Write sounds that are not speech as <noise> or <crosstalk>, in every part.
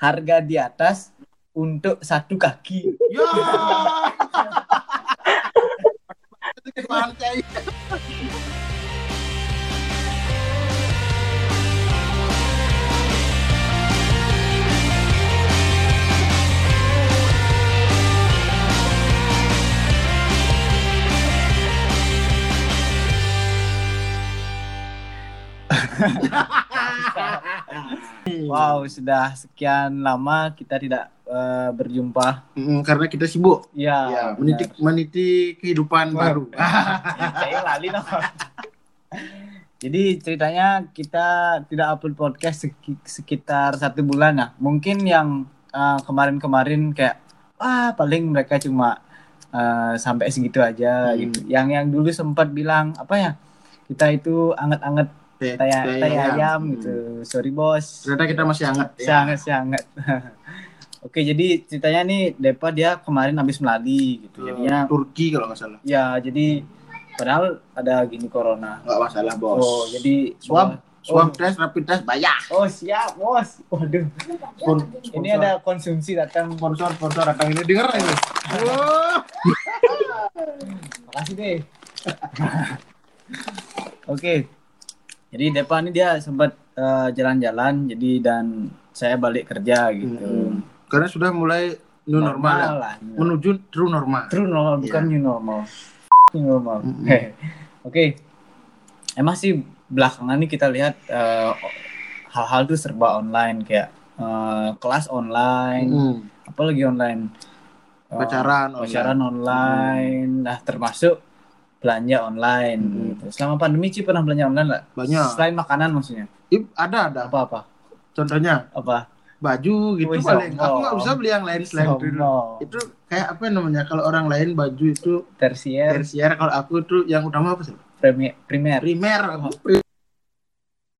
harga di atas untuk satu kaki. Ya. Pantai. <laughs> <laughs> Wow, sudah sekian lama kita tidak eh, berjumpa. Mm, karena kita sibuk. Ya, Ya, meniti meniti kehidupan Wah. baru. <laughs> Saya lali dong. <laughs> Jadi ceritanya kita tidak upload podcast seki- sekitar satu bulan ya. Mungkin yang eh, kemarin-kemarin kayak ah paling mereka cuma eh, sampai segitu aja Hmm. gitu. Yang yang dulu sempat bilang apa ya kita itu anget-anget Teh- teh ayam Hmm. gitu. Sorry bos. Ternyata kita masih hangat. ya. Sangat sangat. <laughs> Oke, jadi ceritanya nih Depa dia kemarin habis melali gitu. Jadinya Turki kalau nggak salah. ya jadi padahal ada gini corona. Nggak masalah bos. Oh, jadi swab, Oh. swab test, rapid test bayar. Oh, siap, Bos. Waduh. Spon- Ini ada konsumsi datang. sponsor sponsor datang ini denger ini. <laughs> Makasih deh. <laughs> Oke. Jadi Depa ini dia sempat eh, jalan-jalan jadi dan saya balik kerja gitu. Hmm. Karena sudah mulai new normal, ya. lah. menuju true normal. True normal bukan Iya. new normal. New normal. Mm-mm. <laughs> Oke. Emang sih belakangan nih kita lihat eh, hal-hal tuh serba online kayak eh, kelas online, Hmm. apalagi online. Pacaran, pacaran online. Nah, termasuk belanja online Mm-mm. gitu. Selama pandemi sih pernah belanja online nggak? Banyak. Selain makanan maksudnya. Ih, ada ada. Apa-apa? Contohnya Apa? baju gitu Wih, paling. Aku nggak bisa beli yang lain selain itu. Itu kayak apa namanya? Kalau orang lain baju itu Tersier, tersier, kalau aku itu yang utama apa sih? premier, primer. Primer. Aku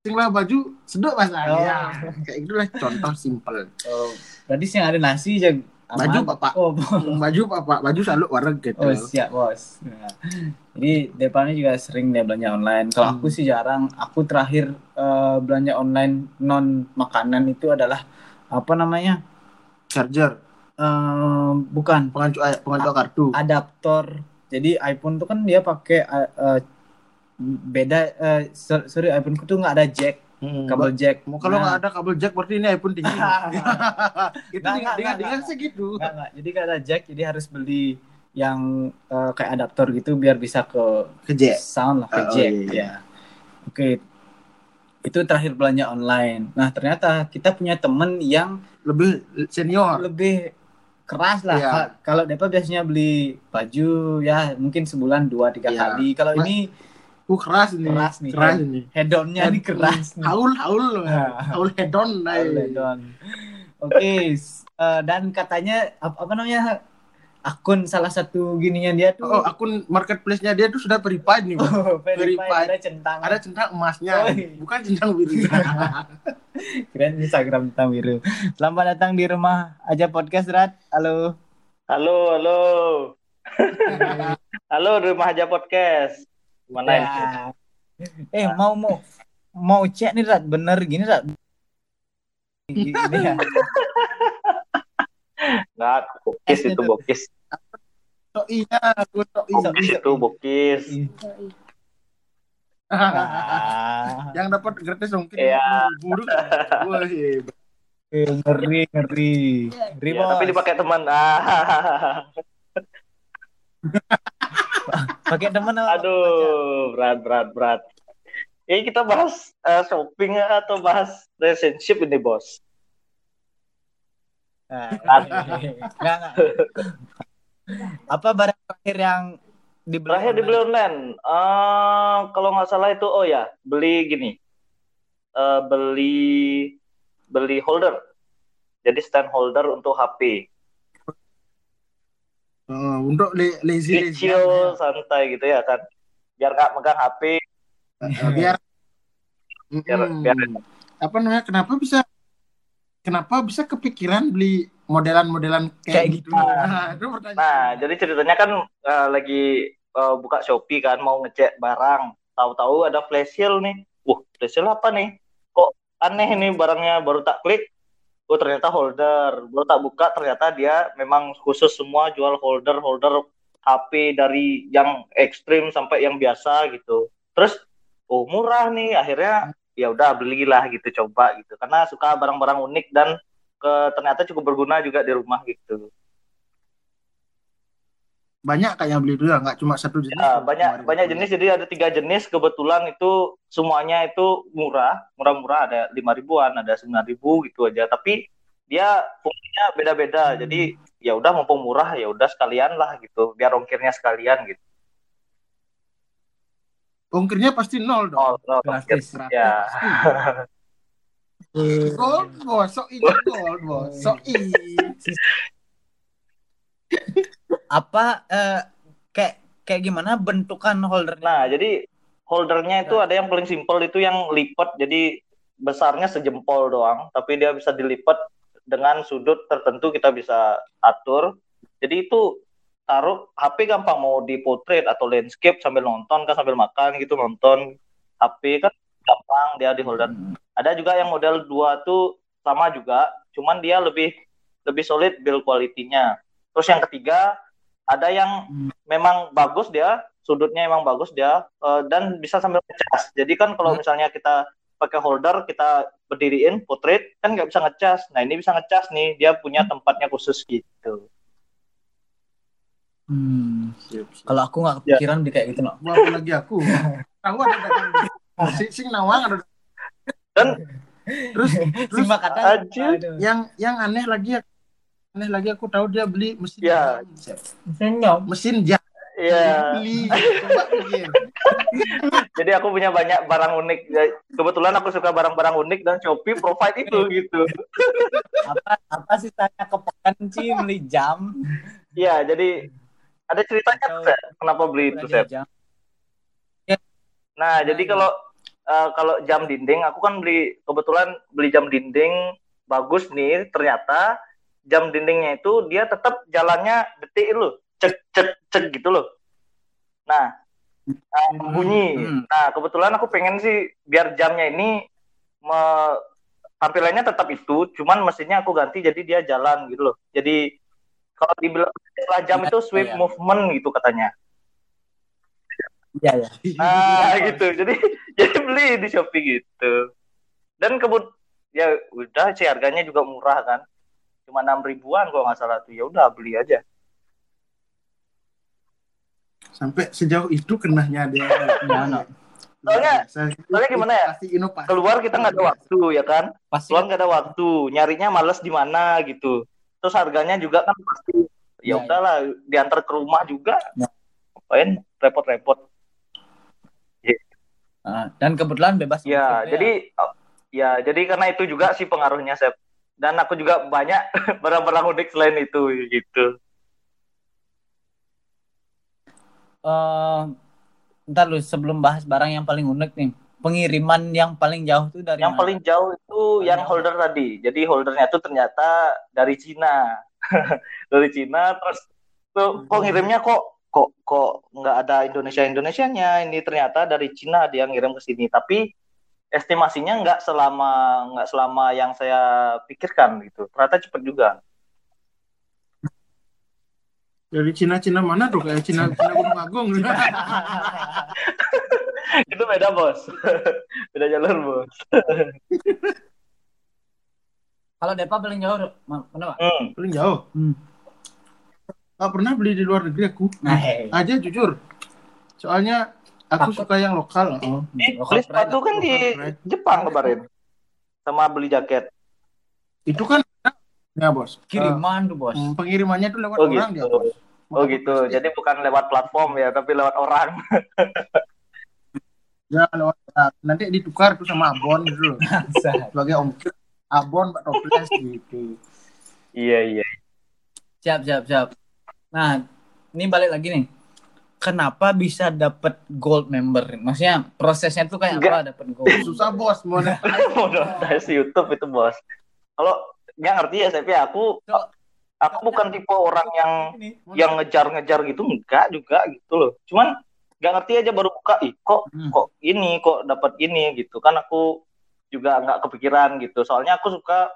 Sing lah baju sedok mas Oh. ya. Kayak itulah contoh simpel. Oh, berarti sih yang ada nasi aja Baju bapak. Oh, Baju apa? Baju selalu warna gitu. oh siap bos. Nah, jadi Depannya juga sering dia belanja online. Kalau Hmm. aku sih jarang. Aku terakhir eh, belanja online non makanan itu adalah apa namanya? Charger, Eh, bukan pengacu eh, pengacu kartu. adaptor. Jadi iPhone tuh kan dia pakai beda. so- sorry iPhone tuh nggak ada jack, Hmm, kabel jack. Mau kalau Nah, nggak ada kabel jack berarti ini iPhone tinggi. <laughs> itu Nggak, dengan nggak, dengan nggak, dengan nggak. segitu. Nggak, nggak. Jadi kalau ada jack, jadi harus beli yang eh, kayak adaptor gitu biar bisa ke Ke jack. sound lah ke Oh, jack iya, iya. ya. Oke. Itu terakhir belanja online. Nah, ternyata kita punya temen yang Lebih senior. lebih keras lah. Ka- Kalau Depa biasanya beli baju ya mungkin sebulan dua tiga Iya. kali. Kalau ini Uh, keras ini. Keras nih. Keras ini. head-onnya nih keras nih. Haul haul. Nah. Haul hedon. nah. Head-on. Oke, s- eh, dan katanya apa, apa namanya akun salah satu gininya dia tuh Oh, akun marketplace-nya dia tuh sudah verified nih. Bang. Oh, verified verified. ada centang. Ada centang emasnya, Oh. bukan centang biru. <laughs> Keren Instagram tentang biru. Selamat datang di rumah aja podcast Rat. Halo. Halo, halo. Halo, Rumah Aja Podcast. Mana ini? Ya. Eh mau mau mau cek nih Rat, bener gini Rat. Gini ya. Nggak, bokis itu bokis. So iya, aku so iya. Bokis itu bokis. Ah, Yang dapat gratis mungkin Iya. buruk. Wah, eh, ngeri ngeri. Ngeri Ya, tapi dipakai teman. Ah. <laughs> Pakai temen apa? Aduh, berat, berat, berat. Ini kita bahas eh, shopping atau bahas relationship ini, bos? Nah, Enggak, enggak. Apa barang terakhir yang dibeli? Terakhir dibeli online. Eh, kalau nggak salah itu, oh ya, beli gini. Eh, beli beli holder. Jadi stand holder untuk HP. Oh, untuk le lazy lazy Kecil, santai gitu ya kan. Biar nggak megang HP. biar Biar- biar- apa namanya kenapa bisa kenapa bisa kepikiran beli modelan-modelan kayak, Kayak gitu gitu. nah, itu pertanyaan Nah, jadi ceritanya kan eh, lagi eh, buka Shopee kan mau ngecek barang. Tahu-tahu ada flash sale nih. Wah, flash sale apa nih? Kok aneh nih barangnya baru tak klik. Oh ternyata holder. Gue tak buka ternyata dia memang khusus semua jual holder holder HP dari yang ekstrim sampai yang biasa gitu. Terus oh murah nih. Akhirnya ya udah belilah gitu coba gitu. Karena suka barang-barang unik dan ke ternyata cukup berguna juga di rumah gitu banyak kayak yang beli dulu nggak cuma satu jenis Ya, banyak banyak jenis. Jadi ada tiga jenis. Kebetulan itu semuanya itu murah. Murah-murah ada lima ribuan ada sembilan ribu gitu aja. Tapi dia fungsinya beda-beda. Hmm. jadi ya udah mumpung murah ya udah sekalian lah gitu. Biar ongkirnya sekalian gitu. Ongkirnya pasti nol dong. Oh, oh, ongkir. Gratis. ya. <laughs> Gold bos so i gold bos so i <laughs> Apa eh, kayak kayak gimana bentukan holdernya? nah jadi holdernya itu ada yang paling simpel itu yang lipat jadi besarnya sejempol doang tapi dia bisa dilipat dengan sudut tertentu kita bisa atur. Jadi itu taruh HP gampang mau di portrait atau landscape sambil nonton kan sambil makan gitu nonton HP kan gampang dia di holder. Ada juga yang model 2 tuh sama juga cuman dia lebih lebih solid build quality-nya. Terus yang ketiga ada yang Hmm. memang bagus dia sudutnya emang bagus dia eh, dan bisa sambil ngecas jadi kan kalau Hmm. misalnya kita pakai holder kita berdiriin portrait kan nggak bisa ngecas nah ini bisa ngecas nih dia punya tempatnya khusus gitu Hmm. Kalau aku nggak Ya. kepikiran di kayak gitu no. Wah, apalagi aku <laughs> tahu ada sing sing nawang ada Dan- terus <laughs> terus kata. Yang yang aneh lagi aneh lagi aku tahu dia beli mesin Ya. jam. Senyum. mesin jam Iya beli coba pikir <laughs> jadi aku punya banyak barang unik Ya, kebetulan aku suka barang-barang unik dan Shopee provide itu gitu Apa apa sih tanya kepekan sih beli jam? Iya jadi ada ceritanya tuh Sep, kenapa beli itu Sep Jam. Nah, jadi kalau eh, kalau jam dinding, aku kan beli kebetulan beli jam dinding bagus nih. Ternyata jam dindingnya itu dia tetap jalannya detik loh, cek cek cek gitu loh. Nah, nah, bunyi. Hmm. Nah, kebetulan aku pengen sih biar jamnya ini me- tampilannya tetap itu, cuman mesinnya aku ganti jadi dia jalan gitu loh. Jadi kalau dibilang istilah jam itu sweep Iya. movement gitu katanya. Iya ya. Ah <laughs> gitu. Jadi <laughs> jadi beli di Shopee gitu. Dan kebut ya udah sih harganya juga murah kan. Cuma enam ribuan kalau nggak salah tuh. Ya udah beli aja. sampai sejauh itu kenahnya dia <laughs> Ya, no. Soalnya- Saya- soalnya gimana ya? Pasti inovasi. Keluar kita nggak ada waktu ya kan. Pasti Keluar nggak ada waktu. Nyarinya males di mana gitu. Terus harganya juga kan pasti Ya, ya udahlah diantar ke rumah juga. Ya. Ngapain repot-repot. Ah, dan kebetulan bebas. Ya, jadi ya jadi karena itu juga sih pengaruhnya Sep. Dan aku juga banyak <laughs> barang-barang unik selain itu gitu. Eh, ntar lu sebelum bahas barang yang paling unik nih, pengiriman yang paling jauh tuh dari Yang mana? paling jauh itu yang Banyak. holder tadi. Jadi holdernya itu ternyata dari Cina. <laughs> dari Cina terus tuh kok ngirimnya kok kok kok nggak ada Indonesia Indonesianya ini ternyata dari Cina dia ngirim ke sini tapi estimasinya nggak selama nggak selama yang saya pikirkan gitu ternyata cepet juga Dari Cina-Cina mana tuh kayak Cina Cina Gunung <laughs> Agung. <laughs> itu beda bos <laughs> beda jalur bos Kalau Depa paling jauh ma- mana Pak? hmm. Paling jauh. Hmm. Gak pernah beli di luar negeri aku. Nah, hei. Aja jujur. Soalnya aku Takut. suka yang lokal. Oh. Eh, Lokal beli sepatu pride. kan di Jepang kemarin sama beli jaket Itu kan ya bos. kiriman tuh bos. Eh, pengirimannya tuh lewat oh orang gitu dia. Bos. oh gitu jadi bukan lewat platform ya tapi lewat orang <laughs> Ya lewat orang. nanti ditukar tuh sama abon gitu. <laughs> Sebagai ongkir abon Pak Toples gitu. iya iya siap siap siap. Nah, ini balik lagi nih. Kenapa bisa dapat gold member? Maksudnya prosesnya tuh kayak Enggak. apa dapat gold? Susah bos monetize <laughs> YouTube itu bos kalau nggak ngerti ya saya aku Kalau- aku bukan tipe orang yang Ini. yang ngejar-ngejar gitu enggak juga gitu loh cuman nggak ngerti aja baru buka ih kok Hmm. kok ini kok dapat ini gitu kan aku juga nggak kepikiran gitu soalnya aku suka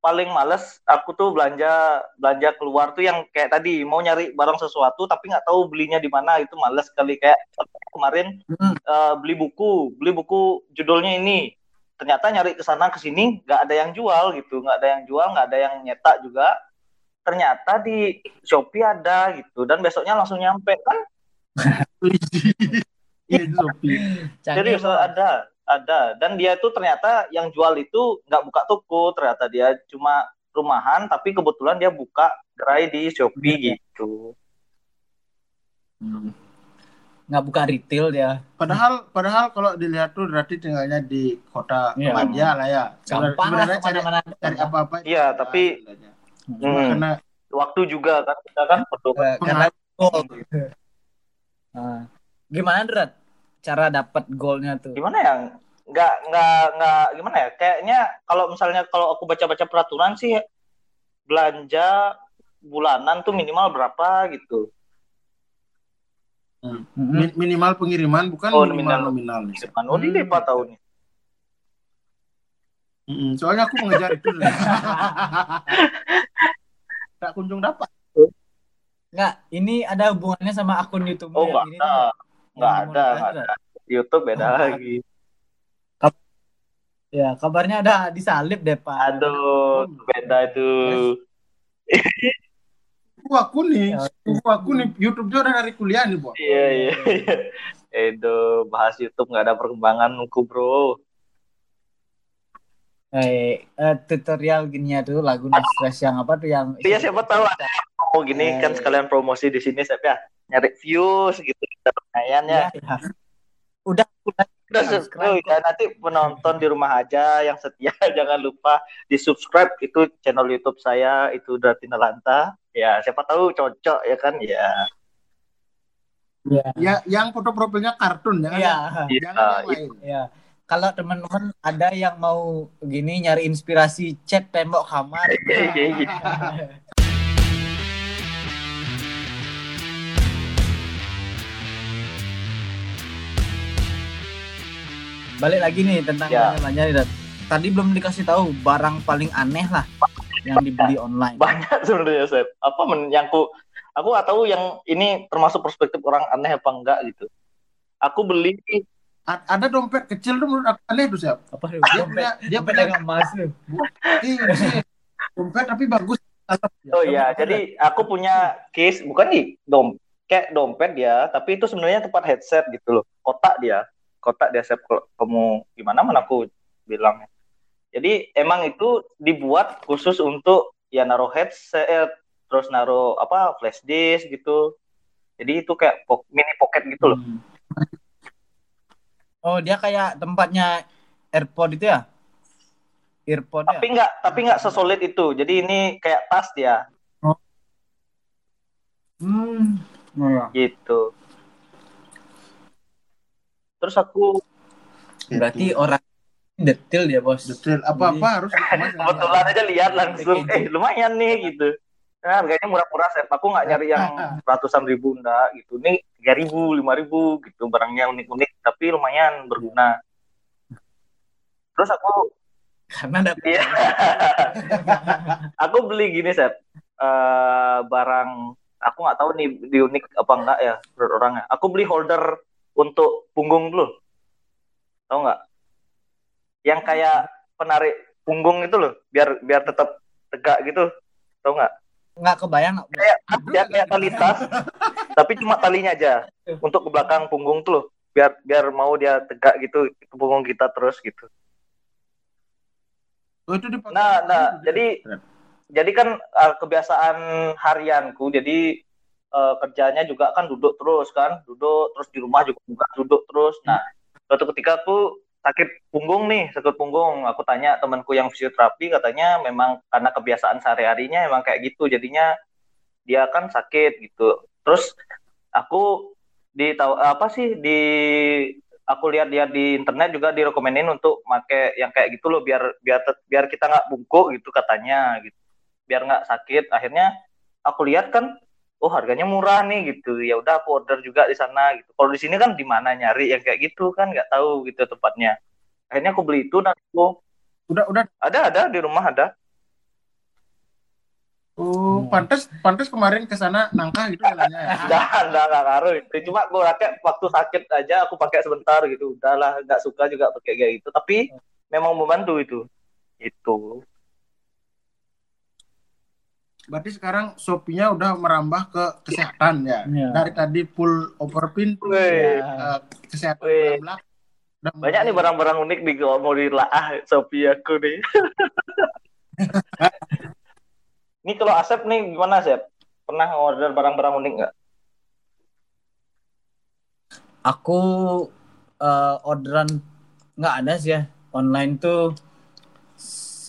paling males aku tuh belanja belanja keluar tuh yang kayak tadi mau nyari barang sesuatu tapi nggak tahu belinya di mana itu males sekali kayak kemarin Hmm. eh, beli buku beli buku judulnya ini ternyata nyari ke sana ke sini nggak ada yang jual gitu nggak ada yang jual nggak ada yang nyetak juga ternyata di Shopee ada gitu dan besoknya langsung nyampe kan <laughs> Iya, itu Shopee. Bos. ada, ada. Dan dia itu ternyata yang jual itu nggak buka toko, ternyata dia cuma rumahan, tapi kebetulan dia buka gerai di Shopee Iya. gitu. Hmm. nggak buka retail dia Padahal padahal kalau dilihat tuh berarti tinggalnya di kota Iya. Kemaja lah ya. gampang lah cari, ke mana-mana cari apa-apa. itu Iya, tapi- Hmm. karena Waktu juga kan kita kan perlu Eh, karena goal Nah, gimana Drat cara dapat golnya tuh gimana ya? Nggak nggak nggak gimana ya? Kayaknya kalau misalnya kalau aku baca-baca peraturan sih belanja bulanan tuh minimal berapa gitu. Mm-mm. min- minimal pengiriman bukan Oh, minimal nominal. nominal. oh Hmm. Depa tahun Mm-mm, Soalnya aku mengejar itu. <laughs> Tak kunjung dapat. nggak ini ada hubungannya sama akun YouTube Oh nggak ada, nggak ada, nggak ada. YouTube beda Oh, lagi. ya kabarnya ada disalib deh pak Aduh, beda itu. Aku aku nih, Ya. aku aku nih YouTube udah dari kuliah nih, Bos. Iya iya <laughs> iya. Edo bahas YouTube nggak ada perkembanganku bro. eh, eh, tutorial gininya tuh lagu Nestres yang apa tuh yang Iya siapa tahu ada mau gini Eh, kan sekalian promosi di sini saya ya nyari views gitu lumayan ya. ya, ya. udah udah Udah subscribe ya nanti penonton di rumah aja yang setia <laughs> jangan lupa di subscribe itu channel YouTube saya itu udah Tinalanta. Ya siapa tahu cocok ya kan ya. ya Ya, yang foto profilnya kartun jangan ya Iya, jangan yang lain. ya kalau teman-teman ada yang mau gini nyari inspirasi cat tembok kamar <laughs> <laughs> balik lagi nih tentang Ya. Dad. tadi belum dikasih tahu barang paling aneh lah yang dibeli <laughs> online banyak sebenarnya Seth. Apa men yang aku aku nggak tahu yang ini termasuk perspektif orang aneh apa enggak gitu. Aku beli A- Ada dompet kecil tuh menurut aku aneh tuh, Siap. apa? Dia dompet punya dia dompet punya dengan emas tuh Iya, sih. dompet tapi bagus. oh ya, jadi aku punya case bukan nih dom kayak dompet dia, tapi itu sebenarnya tempat headset gitu loh. Kotak dia. Kotak dia kalau kamu gimana mana aku bilang. Jadi emang itu dibuat khusus untuk ya naruh headset, terus naruh apa flash disk gitu. Jadi itu kayak po- mini pocket gitu loh. Hmm. oh dia kayak tempatnya airpod itu ya earpod ya tapi nggak tapi nggak sesolid itu jadi ini kayak tas dia hmm oh, ya. gitu terus aku berarti Gitu. orang detail dia bos? Detail. Apa-apa harus dikemas <laughs> dengan kebetulan aja lihat langsung. Eh lumayan nih gitu. Nah, harganya murah-murah set aku nggak nyari yang <laughs> ratusan ribu enggak gitu. Ini tiga ribu lima ribu gitu. Barangnya unik-unik tapi lumayan berguna. Terus aku karena dapat Iya. <laughs> aku beli gini set Eh, barang aku nggak tahu nih di unik apa enggak ya menurut orangnya aku beli holder untuk punggung dulu. Tahu nggak? Yang kayak penarik punggung itu loh biar biar tetap tegak gitu. Tahu nggak? Nggak kebayang kayak dia kayak tali tas <laughs> tapi cuma talinya aja untuk ke belakang punggung tuh loh. Biar biar mau dia tegak gitu ke punggung kita terus gitu. Oh, itu dipakai. Nah, nah, jadi jadi kan uh, kebiasaan harianku jadi uh, kerjanya juga kan duduk terus kan duduk terus di rumah juga bukan duduk terus. Nah suatu ketika aku sakit punggung nih sakit punggung. Aku tanya temanku yang fisioterapi katanya memang karena kebiasaan sehari harinya emang kayak gitu jadinya dia kan sakit gitu. Terus aku di tahu apa sih di aku lihat dia di internet juga direkomenin untuk make yang kayak gitu loh biar biar biar kita nggak bungkuk gitu katanya gitu. Biar nggak sakit. Akhirnya aku lihat kan oh harganya murah nih gitu ya udah aku order juga di sana gitu kalau di sini kan di mana nyari yang kayak gitu kan nggak tahu gitu tempatnya akhirnya aku beli itu dan aku Udah udah ada ada di rumah ada pantas pantas kemarin ke sana nangka gitu jalannya ya. Enggak, <laughs> enggak, enggak ngaruh. itu. Cuma gue pakai waktu sakit aja aku pakai sebentar gitu. Udahlah, enggak suka juga pakai kayak gitu. Tapi memang membantu itu. Itu. Berarti sekarang Shopee-nya udah merambah ke kesehatan ya. Iya. Dari tadi full over pintu, Wih. eh, kesehatan belakang. Banyak nih barang-barang unik di mau dilaah Shopee aku nih. <laughs> Ini kalau Asep nih gimana Asep? Pernah order barang-barang unik nggak? Aku eh, orderan nggak ada sih ya online tuh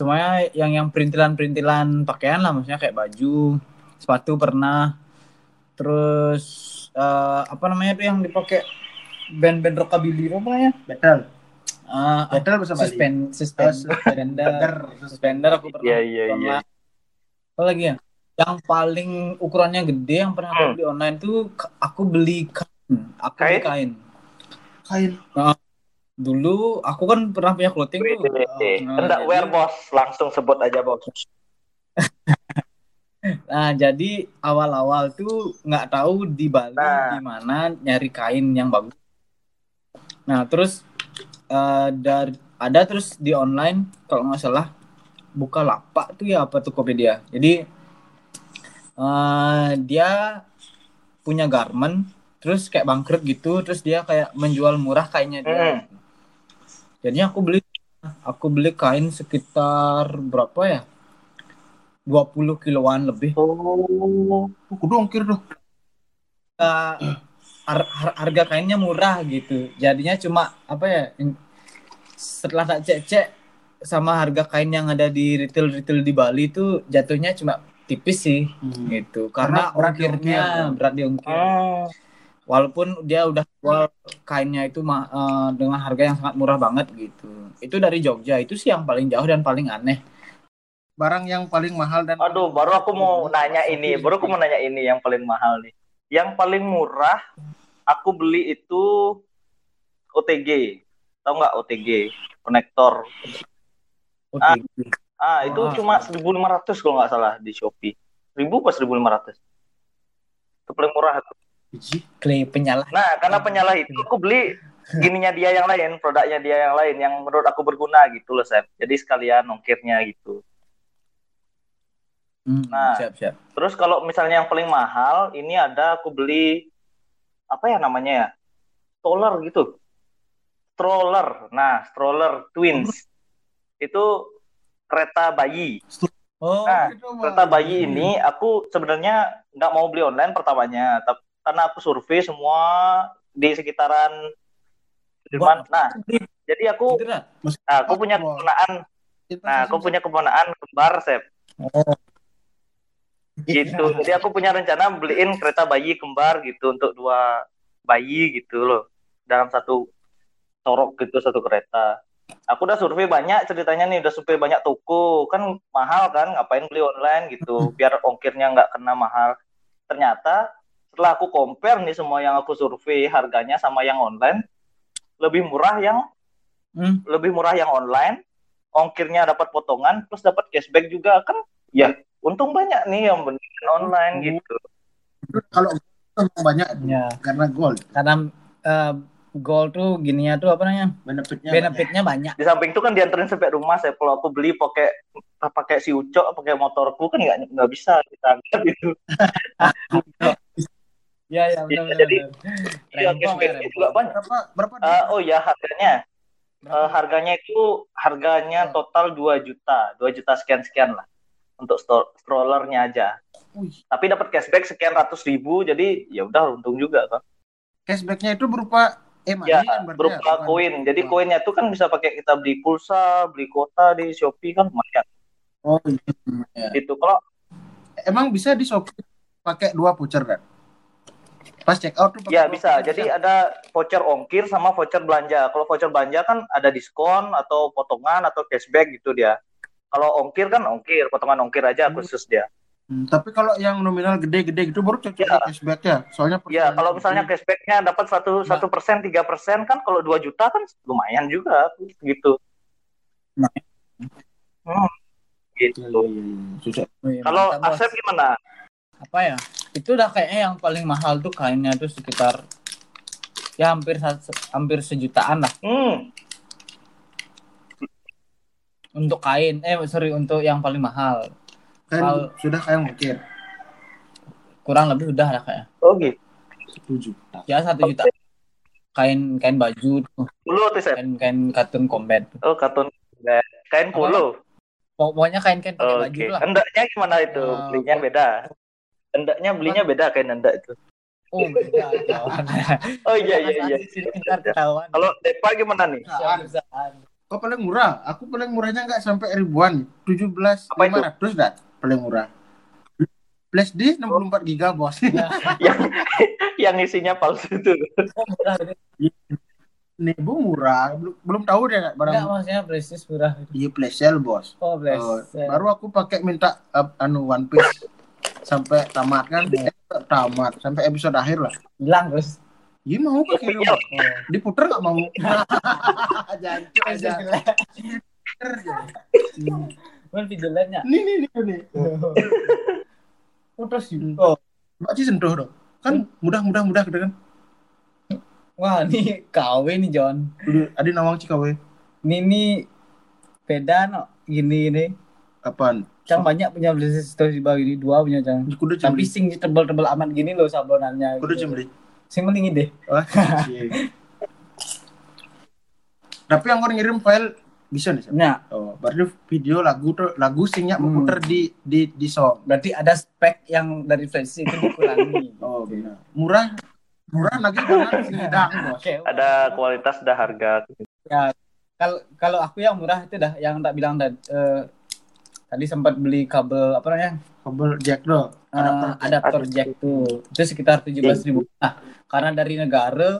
semuanya yang yang perintilan-perintilan pakaian lah maksudnya kayak baju, sepatu pernah. Terus eh, apa namanya tuh yang dipakai band-band rockabilly apa namanya? Betul. Ah, Betul bahasa Bali. suspend, suspend, Oh, suspender, suspender aku pernah. Iya, iya, iya. pernah. Apa lagi ya? Yang paling ukurannya gede yang pernah aku Hmm. beli online tuh aku beli kain. Aku beli Kain? kain. Kain. Dulu aku kan pernah punya clothing tuh. wih, wih. Nah, Enggak jadi- wear bos, langsung sebut aja bos. <laughs> Nah, jadi awal-awal tuh nggak tahu di Bali Nah. gimana nyari kain yang bagus. Nah, terus eh, dari ada terus di online kalau nggak salah buka lapak tuh ya apa Tokopedia. Jadi eh, dia punya garment terus kayak bangkrut gitu terus dia kayak menjual murah kainnya dia. Hmm. Jadinya aku beli aku beli kain sekitar berapa ya? 20 kiloan lebih. Oh. Oh, kudu ongkir tuh. uh, har- har- harga kainnya murah gitu. Jadinya cuma apa ya? Setelah tak cek-cek sama harga kain yang ada di retail-retail di Bali itu jatuhnya cuma tipis sih gitu. Karena, Karena berat ongkirnya diongkir. berat diongkir. Hmm. Walaupun dia udah jual kainnya itu uh, dengan harga yang sangat murah banget gitu. Itu dari Jogja. Itu sih yang paling jauh dan paling aneh. Barang yang paling mahal dan Aduh, baru aku mau nanya ini, baru aku mau nanya ini yang paling mahal nih. Yang paling murah aku beli itu OTG. Tahu nggak OTG? Konektor. Ah. OTG. Ah, itu Ah. cuma 1.500 kalau nggak salah di Shopee. 1000 pas 1.500. Itu paling murah itu. Iji. Clay penyalah. Nah, karena penyalah itu aku beli gininya dia yang lain, produknya dia yang lain yang menurut aku berguna gitu loh, Sep. Jadi sekalian ongkirnya gitu. Hmm, Nah. siap siap. Terus kalau misalnya yang paling mahal, ini ada aku beli apa ya namanya ya? Stroller gitu. Stroller. Nah, stroller twins. Itu kereta bayi. Oh, Nah, mah. kereta bayi ini aku sebenarnya nggak mau beli online pertamanya, tapi karena aku survei semua di sekitaran Sudirman. Nah, jadi aku, nah, aku punya keponaan, nah, aku punya keponaan kembar, Sep. Oh. gitu. Jadi aku punya rencana beliin kereta bayi kembar gitu untuk dua bayi gitu loh dalam satu torok gitu satu kereta. Aku udah survei banyak ceritanya nih udah survei banyak toko. Kan mahal kan ngapain beli online gitu biar ongkirnya nggak kena mahal. Ternyata setelah aku compare nih semua yang aku survei harganya sama yang online lebih murah yang Hmm. lebih murah yang online ongkirnya dapat potongan plus dapat cashback juga kan ya untung banyak nih yang beneran online Hmm. gitu Kalau banyak Ya, karena gold karena eh, gold tuh gininya tuh apa namanya? benefitnya. Benefitnya banyak. di samping itu kan dianterin sampai rumah saya kalau aku beli pakai pakai si ucok pakai motorku kan nggak nggak bisa kita gitu <laughs> Iya, iya, Iya, benar jadi, benar. iya cashbacknya juga banyak Berapa berapa? Eh, oh ya harganya Eh, Berapa? harganya itu harganya total 2 juta 2 juta sekian sekian lah untuk strollernya aja Wih, tapi dapat cashback sekian ratus ribu jadi ya udah untung juga kan cashbacknya itu berupa eh Ya, kan berupa ya, koin. Jadi koinnya itu kan bisa pakai kita beli pulsa, beli kuota di Shopee kan lumayan. Oh iya. Gitu. Kalau Emang bisa di Shopee pakai dua voucher kan? Pas check out tuh ya dua bisa. voucher, Jadi ada voucher ongkir sama voucher belanja. Kalau voucher belanja kan ada diskon atau potongan atau cashback gitu dia. Kalau ongkir kan ongkir, potongan ongkir aja Hmm. khusus dia. Hmm, tapi kalau yang nominal gede-gede gitu baru cocok Ya. cashback ya. Soalnya Ya kalau gede. misalnya cashbacknya dapat satu Nah. satu persen tiga persen kan kalau 2 juta kan lumayan juga gitu. Lumayan. Hmm, Iya, gitu. iya, iya, iya. Susah. Wih, Kalau. Asep gimana? apa ya itu udah kayaknya yang paling mahal tuh kainnya tuh sekitar ya hampir hampir sejutaan lah Hmm, untuk kain eh sorry untuk yang paling mahal Kan Kalau- sudah kayak mungkin kurang lebih udah lah kayak oh gitu. satu juta. ya satu juta kain kain baju tuh Puluh tuh kain kain katun combat. Oh, katun. Kain puluh. pokoknya kain kain pakai Oke. baju lah Hendaknya gimana itu? Belinya beda. Hendaknya belinya beda kain hendak itu. oh beda <laughs> Oh iya iya iya. Sini ntar ketahuan Kalau Depa gimana nih? Kok paling murah? Aku paling murahnya nggak sampai ribuan, tujuh belas lima ratus dah paling murah. Flash disk 64 giga bos. <laughs> yang yang isinya palsu itu. murah ini. Nih bu murah, belum belum tahu deh Enggak barang maksudnya prestis murah. di flash sale bos. Oh. Oh, baru aku pakai minta uh, anu One Piece sampai tamat kan, Iya. eh, tamat sampai episode akhir lah. hilang terus. Iya mau pakai Iya. Oh. diputer nggak mau. <laughs> Jancuk aja. Kan video lainnya. Nih nih nih nih. Putus Hmm. Oh, Mbak Ci sentuh dong. Kan mudah mudah mudah gitu kan. wah ini KW nih John. Ada nawang Cikawe. Ini nih beda no gini ini. Apaan? Cang banyak punya beli story bagi ini dua punya Cang. Kudu Tapi sing tebel-tebel amat gini loh sablonannya. Kudu gitu. cembeli. Sing mending deh. Oh, cie. Tapi yang orang ngirim file bisa nih. Nah, Oh, berarti video lagu tuh lagu singnya Hmm. muter di di di song. berarti ada spek yang dari versi itu dikurangi. <laughs> Oh, benar. Murah murah lagi dengan singdang, Bos. Oke. Ada kualitas ada harga. Kalau kalau aku yang murah itu dah yang tak bilang tadi eh, tadi sempat beli kabel apa namanya? Kabel jack do. Eh, Adapter. adapter jack tuh itu sekitar tujuh belas ribu nah karena dari negara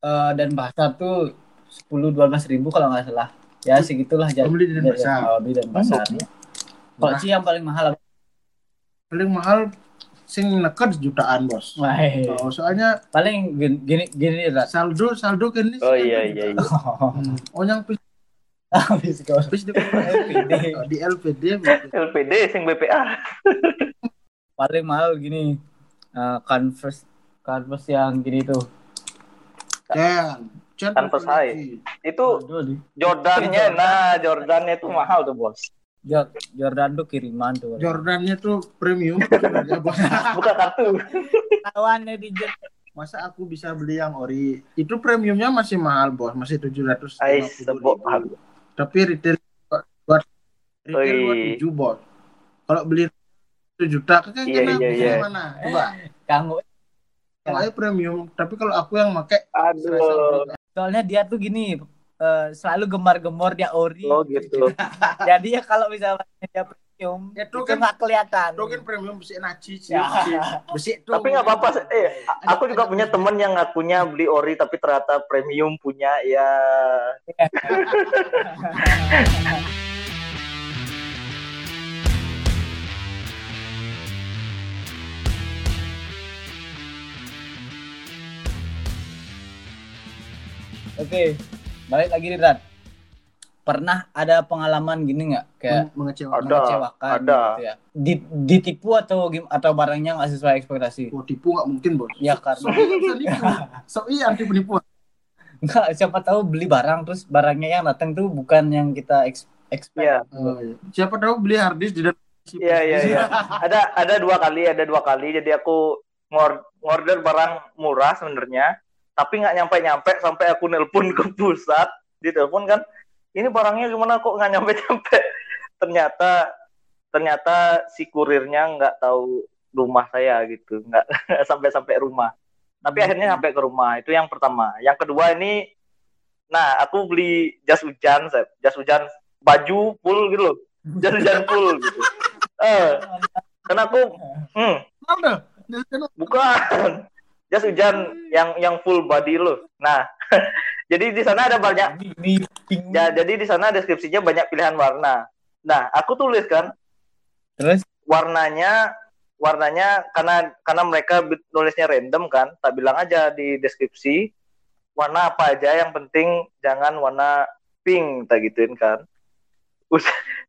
eh, dan bahasa tuh sepuluh dua belas ribu kalau nggak salah ya segitulah jadi Beli di Denpasar. oh, beli dan pasar Oh, kalau sih yang paling mahal? Paling mahal sing neket jutaan, Bos. Wah, Oh, soalnya paling gini gini, gini saldo saldo kan ini Oh iya iya iya. <laughs> Oh yang habis kau pis <laughs> di, LPD. Di LPD. LPD sing BPA. <laughs> paling mahal gini eh, converse converse yang gini tuh. Ken Converse High. Itu Jordannya, nah Jordannya itu mahal tuh bos. Jo- Jordan tuh kiriman tuh Jordannya tuh premium. <laughs> Buka kartu. tawannya di Jet. Masa aku bisa beli yang ori? Itu premiumnya masih mahal, Bos. Masih 750 Ais, sebok ribu. Tapi retail buat retail Oi. 27, Bos. Kalau beli 1 juta kan Iya, kena iya, iya. mana? Coba. Kanggo Kalau premium, tapi kalau aku yang pakai Aduh. soalnya dia tuh gini eh, selalu gemar-gemor dia ori Oh gitu. <laughs> jadi ya kalau misalnya dia premium Ya, itu kan- nggak kelihatan itu kan premium besi naci sih. Ya. Besi, tuh. Tapi nggak apa-apa. Eh, aku juga punya temen yang ngakunya beli ori tapi ternyata premium punya ya. oke balik lagi nih Rat pernah ada pengalaman gini nggak kayak Meng- mengecewakan. Ada. mengecewakan ada. gitu ya Di- ditipu atau gim- atau barangnya nggak sesuai ekspektasi Oh, tipu nggak mungkin, Bos. ya karena So, iya. So, iya anti penipuan. nggak siapa tahu beli barang terus barangnya yang datang tuh bukan yang kita eks- expect Iya. Oh, iya. Siapa tahu beli hard disk di dalam Iya iya iya. Ada ada dua kali, ada dua kali. Jadi aku ngor ngorder barang murah sebenarnya, tapi nggak nyampe nyampe sampai aku nelpon ke pusat, ditelepon kan, ini barangnya gimana kok nggak nyampe nyampe? <laughs> Ternyata ternyata si kurirnya nggak tahu rumah saya gitu, nggak <laughs> sampai sampai rumah. Tapi akhirnya sampai ke rumah. Itu yang pertama. Yang kedua ini, nah aku beli jas hujan, jas hujan baju full gitu loh, jas hujan full gitu. Eh, karena aku, <laughs> hmm, bukan jas hujan yang yang full body loh. Nah, <laughs> jadi di sana ada banyak, ya jadi di sana deskripsinya banyak pilihan warna. Nah, aku tulis kan terus warnanya warnanya karena karena mereka nulisnya random kan, tak bilang aja di deskripsi warna apa aja yang penting jangan warna pink tak gituin kan. <laughs>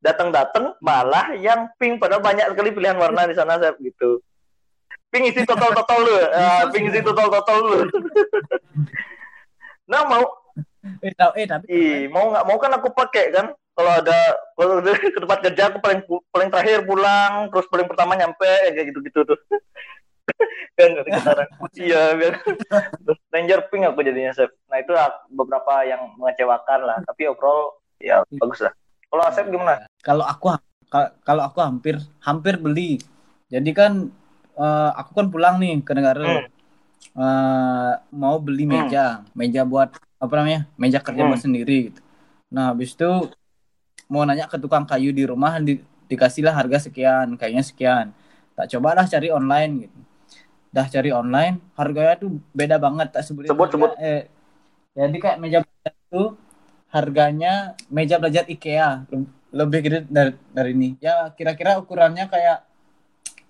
Datang-datang malah yang pink padahal banyak sekali pilihan warna di sana gitu. Ping isi total total lu <laughs> uh, ping isi total total lu. <laughs> Nah mau Eh, tahu eh tapi ih mau nggak mau kan aku pakai kan? Kalau ada kalau udah <laughs> ke tempat kerja aku paling paling terakhir pulang terus paling pertama nyampe kayak gitu gitu tuh. Kan sekarang iya biar ranger ping aku jadinya Sep. nah itu beberapa yang mengecewakan lah tapi overall ya bagus lah. Kalau Asep gimana? Kalau aku ka- kalau aku hampir hampir beli. Jadi kan eh, aku kan pulang nih ke negara Hmm. Eh, mau beli Hmm. meja, meja buat apa namanya? Meja kerja Hmm. buat sendiri gitu. Nah, habis itu mau nanya ke tukang kayu di rumah di, dikasihlah harga sekian, kayaknya sekian. Tak cobalah cari online gitu. Dah cari online, harganya tuh beda banget tak Sebut, harga, sebut. eh, jadi kayak meja belajar itu harganya meja belajar IKEA le- lebih gede dari, dari ini. Ya kira-kira ukurannya kayak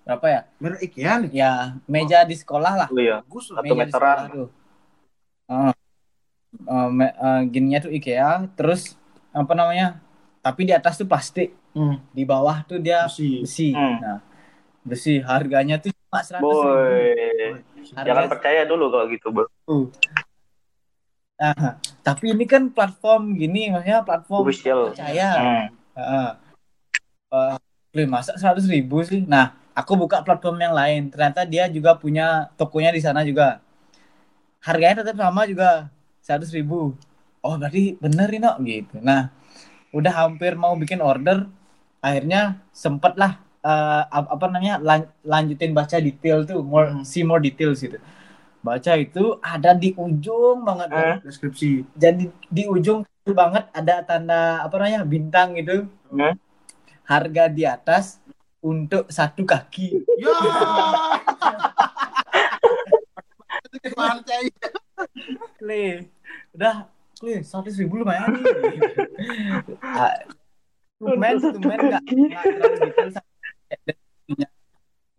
berapa ya? Merek IKEA nih. Ya meja di sekolah lah. oh iya Bagus Satu lah. Meja di meteran. sekolah tuh. Eh, me- eh, gininya tuh IKEA, terus apa namanya? Tapi di atas tuh plastik, Hmm. di bawah tuh dia Besi. besi. Hmm. Nah, besi harganya tuh cuma seratus ribu. boy Harga- jangan percaya dulu kalau gitu bro Nah, tapi ini kan platform gini, maksudnya platform Official. percaya. hmm. Heeh. Eh, Wih, masa seratus ribu sih? Nah, aku buka platform yang lain. Ternyata dia juga punya tokonya di sana juga. Harganya tetap sama juga seratus ribu. Oh, berarti bener ini, gitu. Nah, udah hampir mau bikin order, akhirnya sempet lah eh, ap- apa namanya lan- lanjutin baca detail tuh, more Hmm. see more details gitu. Baca itu ada di ujung banget. Hmm. Deskripsi. Jadi di ujung tuh banget ada tanda apa namanya bintang gitu Hmm. harga di atas untuk satu kaki. Ya. Kle, udah kle seratus ribu lumayan nih. Ah, Lumayan, lumayan nggak.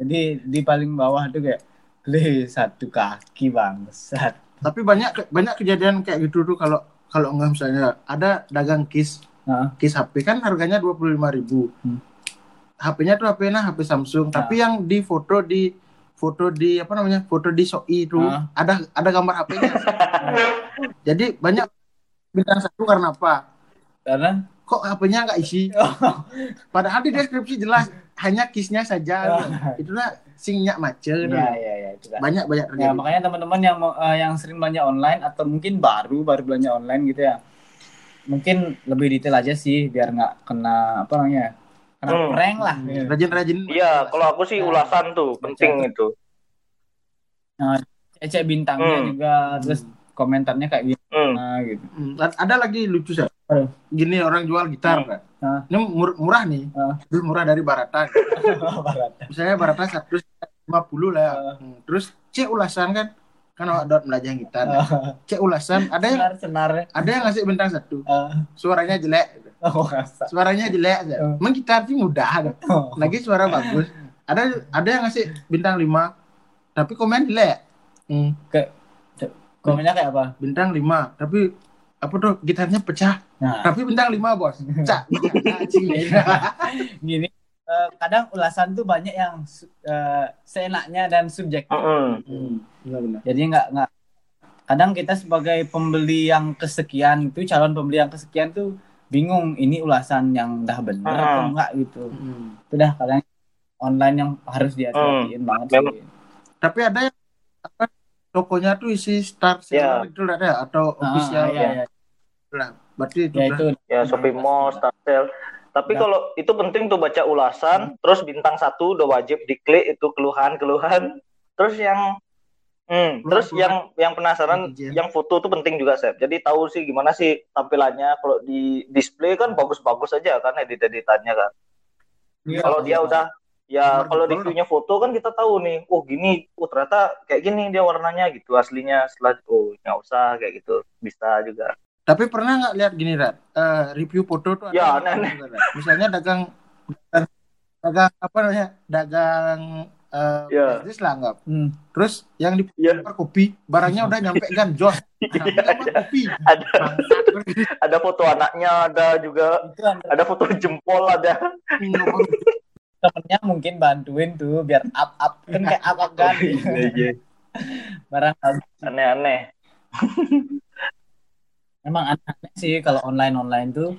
Jadi di paling bawah tuh kayak kle satu kaki bangsat. Tapi banyak banyak kejadian kayak gitu tuh kalau kalau nggak misalnya ada dagang kis Nah, kis HP kan harganya dua puluh lima ribu. Hmm. HP-nya tuh HP nah HP Samsung. Nah. Tapi yang di foto di foto di apa namanya foto di Soi itu Ah. ada ada gambar HP-nya. <laughs> Jadi banyak bintang satu karena apa? karena Kok HP-nya nggak isi? <laughs> Padahal di deskripsi jelas hanya kisnya saja. Ah. <laughs> Itulah singnya macet. ya ya ya itu kan. Banyak banyak Ya terjadi. makanya teman-teman yang eh, yang sering belanja online atau mungkin baru baru belanja online gitu ya, mungkin lebih detail aja sih biar nggak kena apa namanya, kena Hmm. prank lah. Hmm, Rajin-rajin. iya kalau aku sih Nah, ulasan tuh penting itu Cek bintangnya Hmm. juga, terus komentarnya kayak hmm. gimana gitu. Hmm, Ada lagi lucu sih. Gini orang jual gitar Hmm. kan. Ini mur- murah nih. Lebih murah dari Barata. <laughs> Barat. Misalnya Barata 150 lah ya. Ah. Hmm, Terus cek ulasan kan. Kan awak dot belajar gitar. Cek ulasan ada yang Senar senarnya. ada yang ngasih bintang satu. Ah. Suaranya jelek. <laughs> oh. Suaranya jelek aja. Ah. Emang gitar sih mudah. ada. <laughs> Oh. Lagi suara bagus. Ada ada yang ngasih bintang 5 tapi komen jelek. Hmm, Komennya kayak apa? bintang 5 tapi apa tuh gitarnya pecah Nah, tapi bintang 5 bos cak <laughs> gini. eh, kadang ulasan tuh banyak yang eh, seenaknya dan subjektif. Mm-mm. Hmm, benar-benar. Jadi nggak nggak kadang kita sebagai pembeli yang kesekian itu calon pembeli yang kesekian tuh bingung ini ulasan yang dah benar Hmm. atau enggak gitu. Hmm. Itu dah kadang online yang harus dihati-hatiin banget Memang. sih. Tapi ada yang apa, tokonya tuh isi star seller Ya. itu ada atau Ah, official iya, iya. lah. Berarti itu Ya itu ya Shopee Mall, Starcell. Tapi Nah. kalau itu penting tuh baca ulasan, terus bintang satu udah wajib diklik itu keluhan-keluhan. Terus yang hmm, terus yang yang penasaran, yang foto tuh penting juga, Sep. Jadi tahu sih gimana sih tampilannya kalau di display kan bagus-bagus aja kan edit-editannya kan. Iya, Kalau dia iya. udah ya Nomor kalau di view-nya foto kan kita tahu nih, oh gini, oh ternyata kayak gini dia warnanya gitu aslinya. Setelah oh nggak usah kayak gitu, bisa juga. Tapi pernah nggak lihat gini Rat? Eh, review foto tuh ada Ya, yang aneh-aneh. juga. Misalnya dagang dagang apa namanya? Dagang eh Ya. bisnis lah. Hmm. Terus yang di Iya. kopi, barangnya udah nyampe kan jos. Nah, gambar kopi. Ada ada foto anaknya, ada juga ada foto jempol ada. temennya mungkin bantuin tuh biar up up kan kayak up up kan Iya, barang Aneh-aneh. emang aneh sih kalau online online tuh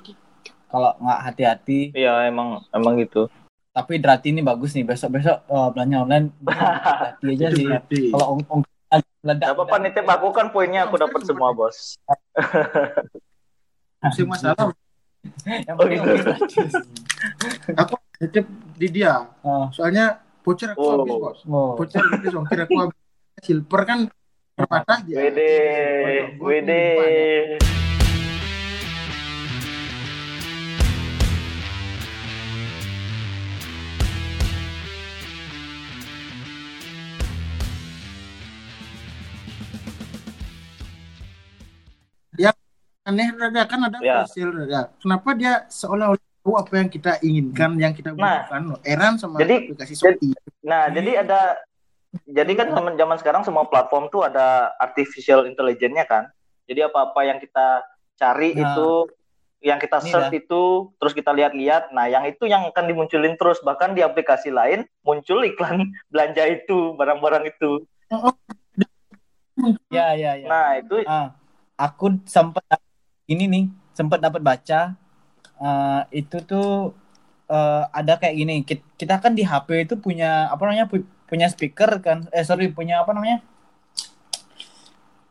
kalau nggak hati-hati Iya, emang emang gitu. Tapi Drati ini bagus nih besok besok belanja online Drati aja sih kalau ong ong meledak Gak apa-apa nitip aku kan poinnya aku dapat semua, Bos. Sih masalah yang Oh, penting gitu. aku titip di dia. oh, Soalnya voucher aku Oh. habis, Bos. oh. Voucher habis, ongkir aku habis. Silver kan terbatas ya. Wede, wede. Aneh rada kan ada Ya. fosil rada. Kenapa dia seolah-olah tahu apa yang kita inginkan, yang kita Nah. butuhkan. loh. Eran sama Jadi- aplikasi Shopee. Nah, jadi ada jadi kan zaman zaman sekarang semua platform tuh ada artificial intelligence-nya kan. Jadi apa-apa yang kita cari Nah. itu yang kita search itu terus kita lihat-lihat. Nah, yang itu yang akan dimunculin terus bahkan di aplikasi lain muncul iklan <laughs> belanja itu, barang-barang itu. ya ya ya Nah, itu Ah, aku sempat ini nih sempat dapat baca eh, itu tuh eh, ada kayak gini Kit- kita kan di HP itu punya apa namanya pu- punya speaker kan eh sorry punya apa namanya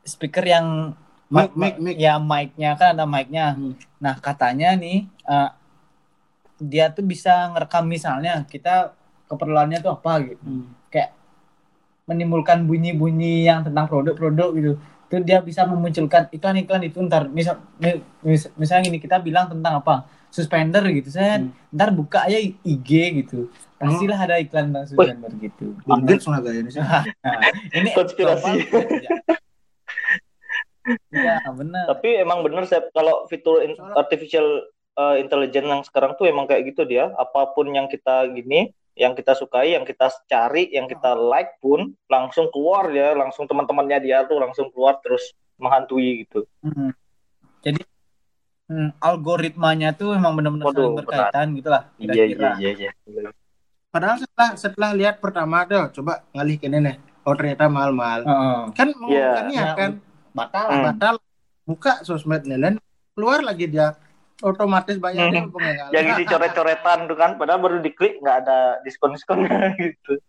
speaker yang Mic, mic, mic. ya mic-nya kan ada mic-nya Hmm. nah katanya nih eh, dia tuh bisa ngerekam misalnya kita keperluannya tuh apa gitu Hmm. menimbulkan bunyi-bunyi yang tentang produk-produk gitu itu dia bisa memunculkan iklan-iklan itu ntar misal mi- mis- misalnya gini kita bilang tentang apa suspender gitu saya Hmm. ntar buka aja IG gitu pastilah ada iklan tentang suspender gitu Gates lah kayaknya sih. <laughs> Nah, ini Konspirasi. Iya benar Tapi emang bener Sep, kalau fitur in- artificial uh, intelligence yang sekarang tuh emang kayak gitu dia. Apa pun yang kita gini, yang kita sukai, yang kita cari, yang kita like pun langsung keluar ya, langsung teman-temannya dia tuh langsung keluar terus menghantui gitu. Hmm. jadi hmm, algoritmanya tuh emang benar-benar saling berkaitan gitu lah Iya iya iya iya. Padahal setelah setelah lihat pertama tuh, coba ngalih ke nenek. Oh ternyata mahal-mahal. Heeh. Kan mau Iya. kan ya Ya, kan batal Hmm. batal buka sosmed Nelen keluar lagi dia otomatis bayarnya Hmm. pengenal. Yang isi coret-coretan tuh kan, padahal baru diklik nggak ada diskon-diskonnya <laughs> gitu.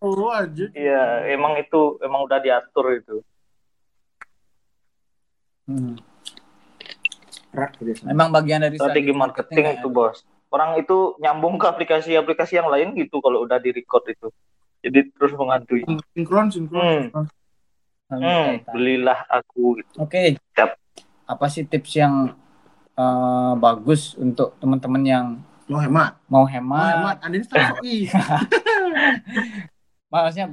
Oh aja. Iya, emang itu emang udah diatur itu. Hmm. Gitu. Emang bagian dari Strategi marketing kan? itu bos. Orang itu nyambung ke aplikasi-aplikasi yang lain gitu kalau udah di record itu. Jadi terus menghantui. Sinkron, sinkron. Hmm. sinkron. Hmm, belilah aku gitu. Oke. Siap. Apa sih tips yang eh, bagus untuk teman-teman yang Mau hemat. mau Mau hemat? hemat. Ada ini. Maksudnya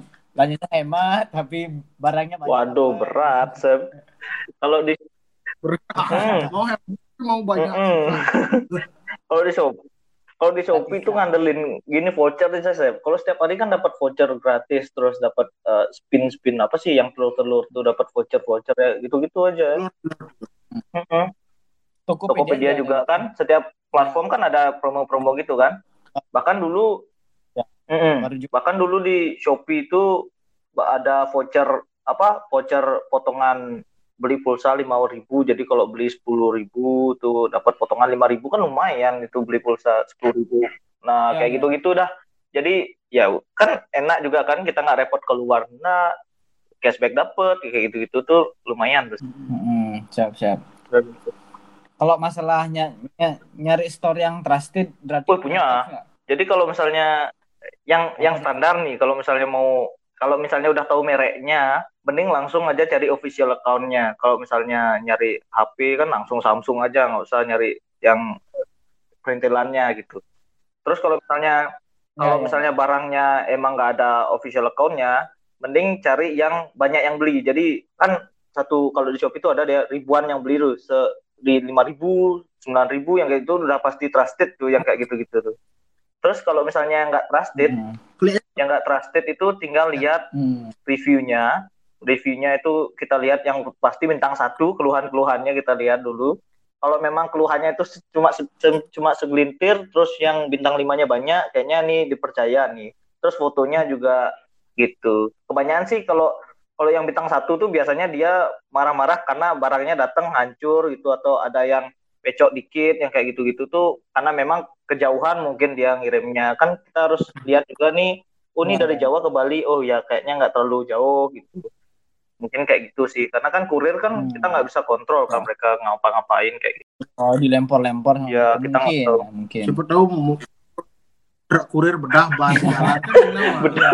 hemat tapi barangnya banyak. Waduh apa? berat Seb. Kalau di Hmm. Mau hemat. Mau banyak. Mm-mm. <laughs> kalau di shop kalau di Shopee itu ngandelin gini voucher aja Seb. Kalau setiap hari kan dapat voucher gratis terus dapat eh, spin-spin apa sih yang telur-telur tuh dapat voucher-voucher ya gitu-gitu aja. Mm-mm. Tokopedia, Tokopedia juga kan setiap platform kan ada promo-promo gitu kan. Bahkan dulu Ya. Juga. bahkan dulu di Shopee itu ada voucher apa voucher potongan beli pulsa lima ribu jadi kalau beli sepuluh ribu tuh dapat potongan lima ribu kan lumayan itu beli pulsa sepuluh ribu nah Ya, kayak ya. gitu gitu dah jadi ya kan enak juga kan kita nggak repot keluar nah cashback dapet kayak gitu gitu tuh lumayan tuh Mm-mm, siap siap. Kalau masalahnya ny- nyari store yang trusted berarti Oh, punya. Jadi kalau misalnya yang yang standar nih, kalau misalnya mau kalau misalnya udah tahu mereknya, mending langsung aja cari official account-nya. Kalau misalnya nyari HP kan langsung Samsung aja, nggak usah nyari yang perintilannya gitu. Terus kalau misalnya kalau Ya, ya. misalnya barangnya emang nggak ada official account-nya, mending cari yang banyak yang beli. Jadi kan satu kalau di Shopee itu ada dia ribuan yang beli tuh, se di lima ribu, sembilan ribu yang kayak itu udah pasti trusted tuh yang kayak gitu-gitu tuh. Terus kalau misalnya nggak trusted, Hmm. yang nggak trusted itu tinggal lihat Hmm. reviewnya. Reviewnya itu kita lihat yang pasti bintang satu, keluhan-keluhannya kita lihat dulu. kalau memang keluhannya itu cuma se- cuma segelintir terus yang bintang limanya banyak kayaknya nih dipercaya nih terus fotonya juga gitu kebanyakan sih kalau kalau yang bintang satu tuh biasanya dia marah-marah karena barangnya datang hancur gitu atau ada yang pecok dikit yang kayak gitu-gitu tuh karena memang kejauhan mungkin dia ngirimnya kan kita harus lihat juga nih oh ini Ya. dari Jawa ke Bali oh ya kayaknya nggak terlalu jauh gitu mungkin kayak gitu sih karena kan kurir kan Hmm. kita nggak bisa kontrol kan mereka ngapa-ngapain kayak gitu Oh dilempar-lempar Ya, kita nggak mungkin, tahu. mungkin. Siapa tahu truk kurir bedah ban <laughs> segala kan? Bedah.